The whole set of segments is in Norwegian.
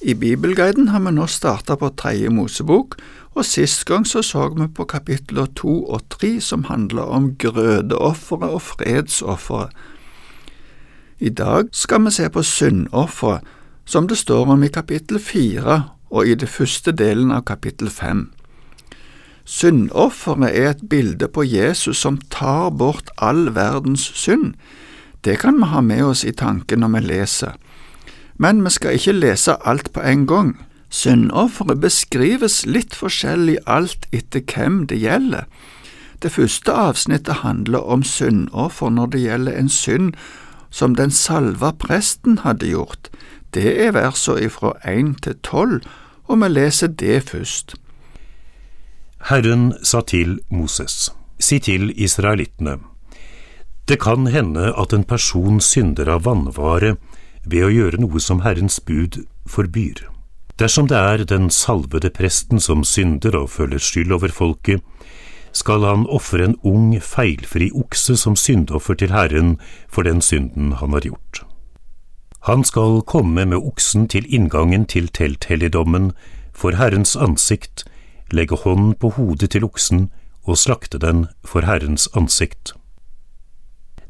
I Bibelguiden har vi nå starta på tredje Mosebok, og sist gang så så vi på kapitler to og tre som handler om grødeofferet og fredsofferet. I dag skal vi se på syndofferet, som det står om i kapittel fire og i det første delen av kapittel fem. Syndofferet er et bilde på Jesus som tar bort all verdens synd. Det kan vi ha med oss i tanken når vi leser. Men vi skal ikke lese alt på en gang. Syndofferet beskrives litt forskjellig alt etter hvem det gjelder. Det første avsnittet handler om syndoffer når det gjelder en synd som den salva presten hadde gjort. Det er versene ifra én til tolv, og vi leser det først. Herren sa til Moses, si til israelittene, det kan hende at en person synder av vannvare ved å gjøre noe som Herrens bud forbyr. Dersom det er den salvede presten som synder og føler skyld over folket, skal han ofre en ung, feilfri okse som syndoffer til Herren for den synden han har gjort. Han skal komme med oksen til inngangen til telthelligdommen for Herrens ansikt, legge hånden på hodet til oksen og slakte den for Herrens ansikt.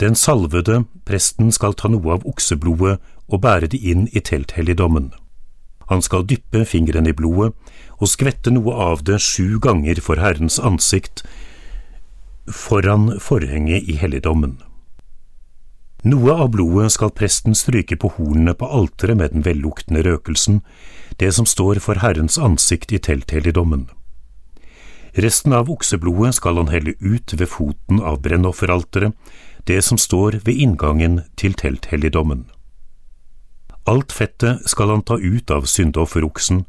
Den salvede, presten, skal ta noe av okseblodet og bære det inn i telthelligdommen. Han skal dyppe fingeren i blodet og skvette noe av det sju ganger for Herrens ansikt foran forhenget i helligdommen. Noe av blodet skal presten stryke på hornene på alteret med den velluktende røkelsen, det som står for Herrens ansikt i telthelligdommen. Resten av okseblodet skal han helle ut ved foten av brennofferalteret, det som står ved inngangen til telthelligdommen. Alt fettet skal han ta ut av syndofferoksen,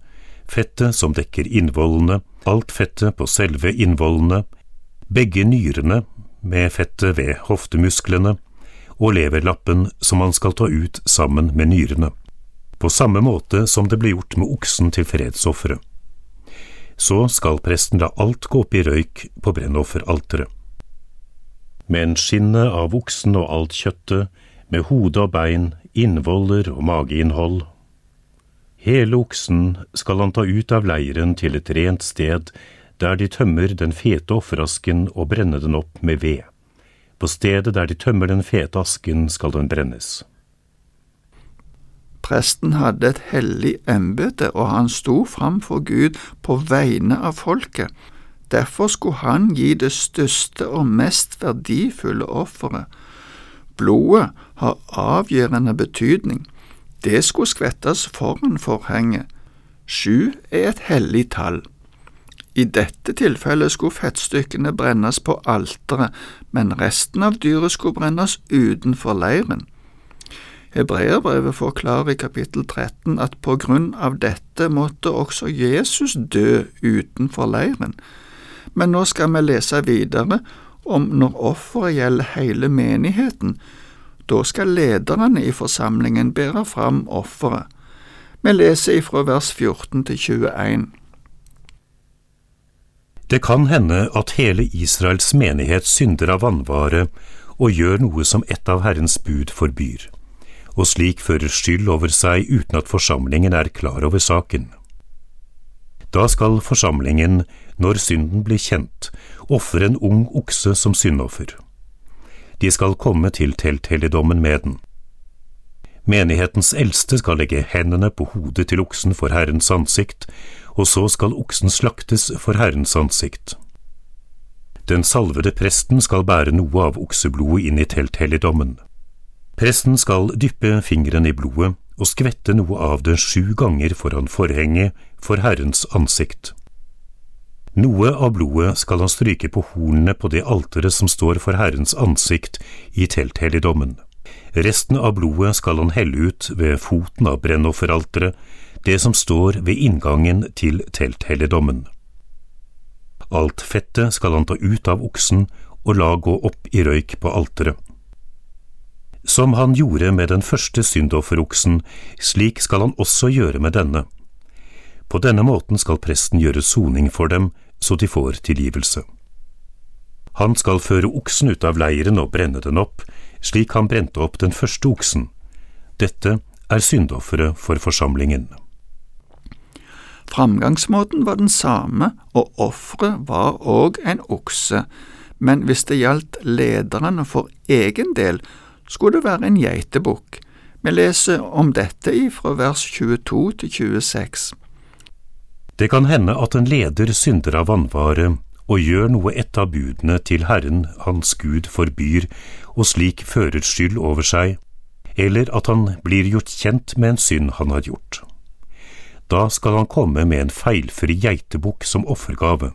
fettet som dekker innvollene, alt fettet på selve innvollene, begge nyrene med fettet ved hoftemusklene og leverlappen som han skal ta ut sammen med nyrene, på samme måte som det ble gjort med oksen til fredsofferet. Så skal presten la alt gå opp i røyk på brennofferalteret. Men skinnet av oksen og alt kjøttet, med hode og bein, innvoller og mageinnhold. Hele oksen skal han ta ut av leiren til et rent sted, der de tømmer den fete offerasken og brenne den opp med ved. På stedet der de tømmer den fete asken, skal den brennes. Presten hadde et hellig embete, og han sto framfor Gud på vegne av folket. Derfor skulle han gi det største og mest verdifulle offeret Blodet har avgjørende betydning. Det skulle skvettes foran forhenget. Sju er et hellig tall. I dette tilfellet skulle fettstykkene brennes på alteret, men resten av dyret skulle brennes utenfor leiren. Hebreerbrevet forklarer i kapittel 13 at på grunn av dette måtte også Jesus dø utenfor leiren. Men nå skal vi lese videre om når offeret gjelder hele menigheten, da skal lederne i forsamlingen bære fram offeret. Vi leser ifra vers 14 til 21. Det kan hende at hele Israels menighet synder av vannvare og gjør noe som et av Herrens bud forbyr, og slik fører skyld over seg uten at forsamlingen er klar over saken. Da skal forsamlingen, når synden blir kjent, ofre en ung okse som syndoffer. De skal komme til telthelligdommen med den. Menighetens eldste skal legge hendene på hodet til oksen for Herrens ansikt, og så skal oksen slaktes for Herrens ansikt. Den salvede presten skal bære noe av okseblodet inn i telthelligdommen. Presten skal dyppe fingeren i blodet og skvette noe av det sju ganger foran forhenget for Herrens ansikt. Noe av blodet skal han stryke på hornene på det alteret som står for Herrens ansikt i telthelligdommen. Resten av blodet skal han helle ut ved foten av brennofferalteret, det som står ved inngangen til telthelligdommen. Alt fettet skal han ta ut av oksen og la gå opp i røyk på alteret. Som han gjorde med den første syndofferoksen, slik skal han også gjøre med denne. På denne måten skal presten gjøre soning for dem så de får tilgivelse. Han skal føre oksen ut av leiren og brenne den opp, slik han brente opp den første oksen. Dette er syndofferet for forsamlingen. Framgangsmåten var den samme, og offeret var òg en okse, men hvis det gjaldt lederne for egen del, skulle det være en geitebukk. Vi leser om dette fra vers 22 til 26. Det kan hende at en leder synder av vannvare og gjør noe ett av budene til Herren hans Gud forbyr, og slik fører skyld over seg, eller at han blir gjort kjent med en synd han har gjort. Da skal han komme med en feilfri geitebukk som offergave.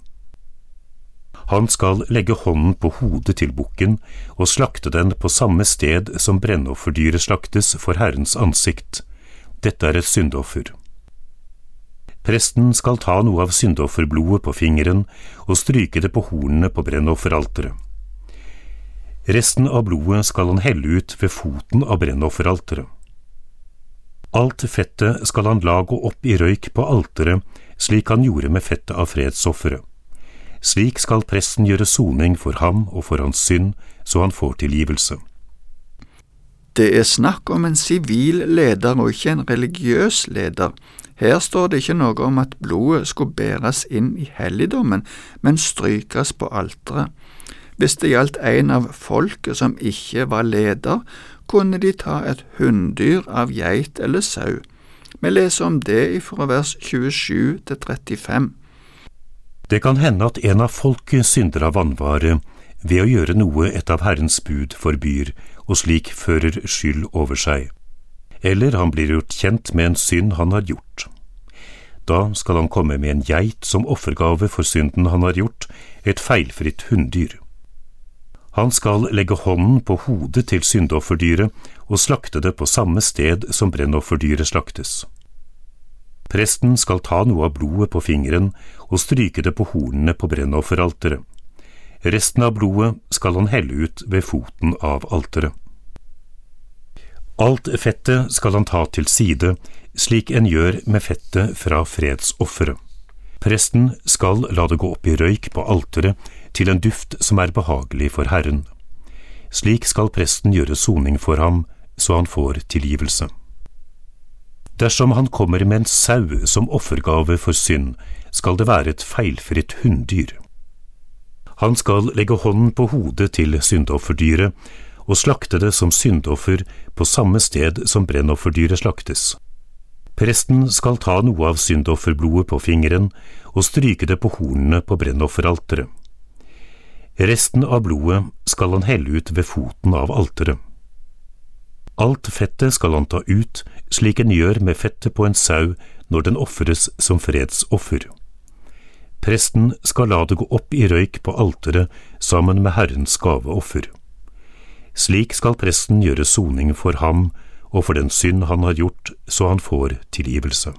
Han skal legge hånden på hodet til bukken og slakte den på samme sted som brennofferdyret slaktes for Herrens ansikt. Dette er et syndoffer. Presten skal ta noe av syndofferblodet på fingeren og stryke det på hornene på brennofferalteret. Resten av blodet skal han helle ut ved foten av brennofferalteret. Alt fettet skal han la gå opp i røyk på alteret, slik han gjorde med fettet av fredsofferet. Slik skal presten gjøre soning for ham og for hans synd, så han får tilgivelse. Det er snakk om en sivil leder og ikke en religiøs leder. Her står det ikke noe om at blodet skulle bæres inn i helligdommen, men strykes på alteret. Hvis det gjaldt en av folket som ikke var leder, kunne de ta et hunndyr av geit eller sau. Vi leser om det fra vers 27 til 35. Det kan hende at en av folket synder av vannvare ved å gjøre noe et av Herrens bud forbyr, og slik fører skyld over seg. Eller han blir gjort kjent med en synd han har gjort. Da skal han komme med en geit som offergave for synden han har gjort, et feilfritt hunndyr. Han skal legge hånden på hodet til syndofferdyret og slakte det på samme sted som brennofferdyret slaktes. Presten skal ta noe av blodet på fingeren og stryke det på hornene på brennofferalteret. Resten av blodet skal han helle ut ved foten av alteret. Alt fettet skal han ta til side, slik en gjør med fettet fra fredsofferet. Presten skal la det gå opp i røyk på alteret til en duft som er behagelig for Herren. Slik skal presten gjøre soning for ham, så han får tilgivelse. Dersom han kommer med en sau som offergave for synd, skal det være et feilfritt hunndyr. Han skal legge hånden på hodet til syndofferdyret og slakte det som syndoffer på samme sted som brennofferdyret slaktes. Presten skal ta noe av syndofferblodet på fingeren og stryke det på hornene på brennofferalteret. Resten av blodet skal han helle ut ved foten av alteret. Alt fettet skal han ta ut, slik en gjør med fettet på en sau når den ofres som fredsoffer. Presten skal la det gå opp i røyk på alteret sammen med Herrens gaveoffer. Slik skal presten gjøre soning for ham og for den synd han har gjort, så han får tilgivelse.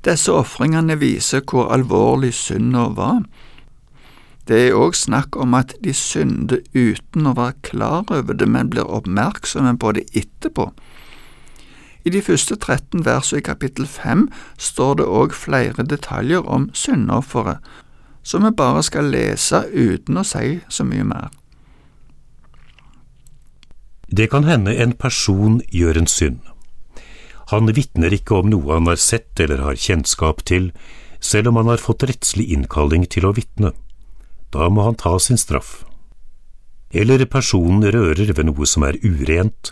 Disse ofringene viser hvor alvorlig synda var. Det er òg snakk om at de synder uten å være klar over det, men blir oppmerksomme på det etterpå. I de første 13 versene i kapittel 5 står det òg flere detaljer om syndofferet, som vi bare skal lese uten å si så mye mer. Det kan hende en person gjør en synd. Han vitner ikke om noe han har sett eller har kjennskap til, selv om han har fått rettslig innkalling til å vitne. Da må han ta sin straff. Eller personen rører ved noe som er urent,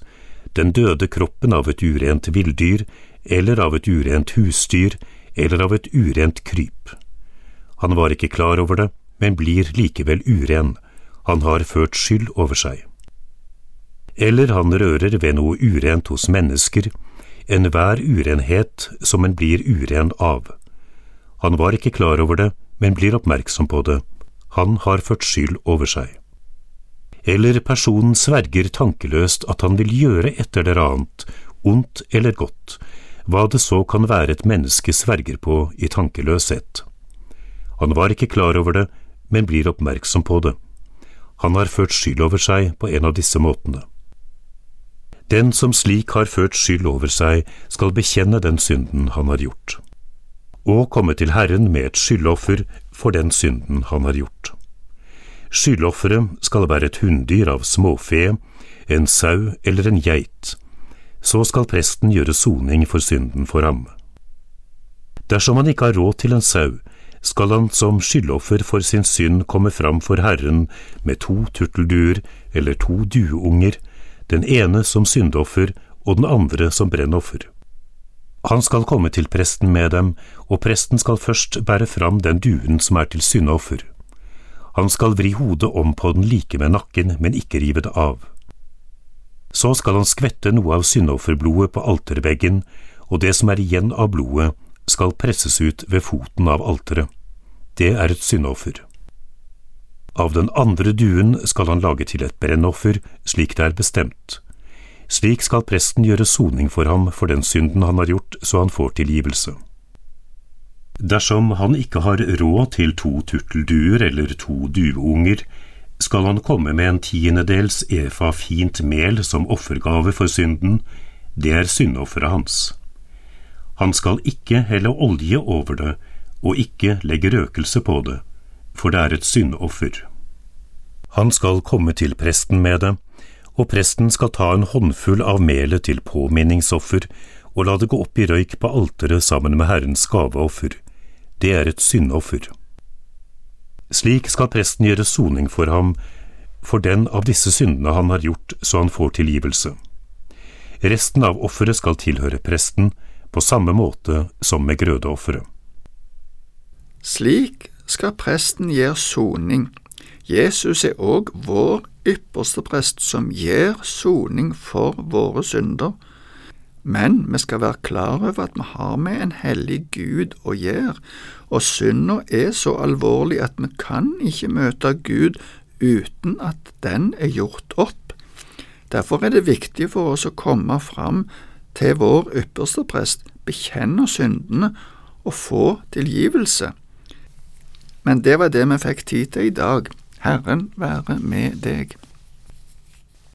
den døde kroppen av et urent villdyr, eller av et urent husdyr, eller av et urent kryp. Han var ikke klar over det, men blir likevel uren, han har ført skyld over seg. Eller han rører ved noe urent hos mennesker, enhver urenhet som en blir uren av. Han var ikke klar over det, men blir oppmerksom på det, han har ført skyld over seg. Eller personen sverger tankeløst at han vil gjøre et eller annet, ondt eller godt, hva det så kan være et menneske sverger på i tankeløshet. Han var ikke klar over det, men blir oppmerksom på det. Han har ført skyld over seg på en av disse måtene. Den som slik har ført skyld over seg, skal bekjenne den synden han har gjort og komme til Herren med et skyldoffer for den synden han har gjort. Skyldofferet skal være et hunndyr av småfe, en sau eller en geit. Så skal presten gjøre soning for synden for ham. Dersom han ikke har råd til en sau, skal han som skyldoffer for sin synd komme fram for Herren med to turtelduer eller to dueunger, den ene som syndoffer og den andre som brennoffer. Han skal komme til presten med dem, og presten skal først bære fram den duen som er til syndoffer. Han skal vri hodet om på den like med nakken, men ikke rive det av. Så skal han skvette noe av syndofferblodet på alterveggen, og det som er igjen av blodet, skal presses ut ved foten av alteret. Det er et syndoffer. Av den andre duen skal han lage til et brennoffer, slik det er bestemt. Slik skal presten gjøre soning for ham for den synden han har gjort, så han får tilgivelse. Dersom han ikke har råd til to turtelduer eller to dueunger, skal han komme med en tiendedels efa fint mel som offergave for synden, det er syndofferet hans. Han skal ikke helle olje over det, og ikke legge røkelse på det, for det er et syndoffer. Han skal komme til presten med det, og presten skal ta en håndfull av melet til påminningsoffer og la det gå opp i røyk på alteret sammen med Herrens gaveoffer. Det er et syndoffer. Slik skal presten gjøre soning for ham for den av disse syndene han har gjort, så han får tilgivelse. Resten av offeret skal tilhøre presten, på samme måte som med grødeofferet. Slik skal presten gjøre soning. Jesus er òg vår ypperste prest som gjør soning for våre synder. Men vi skal være klar over at vi har med en hellig Gud å gjøre, og synda er så alvorlig at vi kan ikke møte Gud uten at den er gjort opp. Derfor er det viktig for oss å komme fram til vår ypperste prest, bekjenne syndene og få tilgivelse. Men det var det vi fikk tid til i dag. Herren være med deg.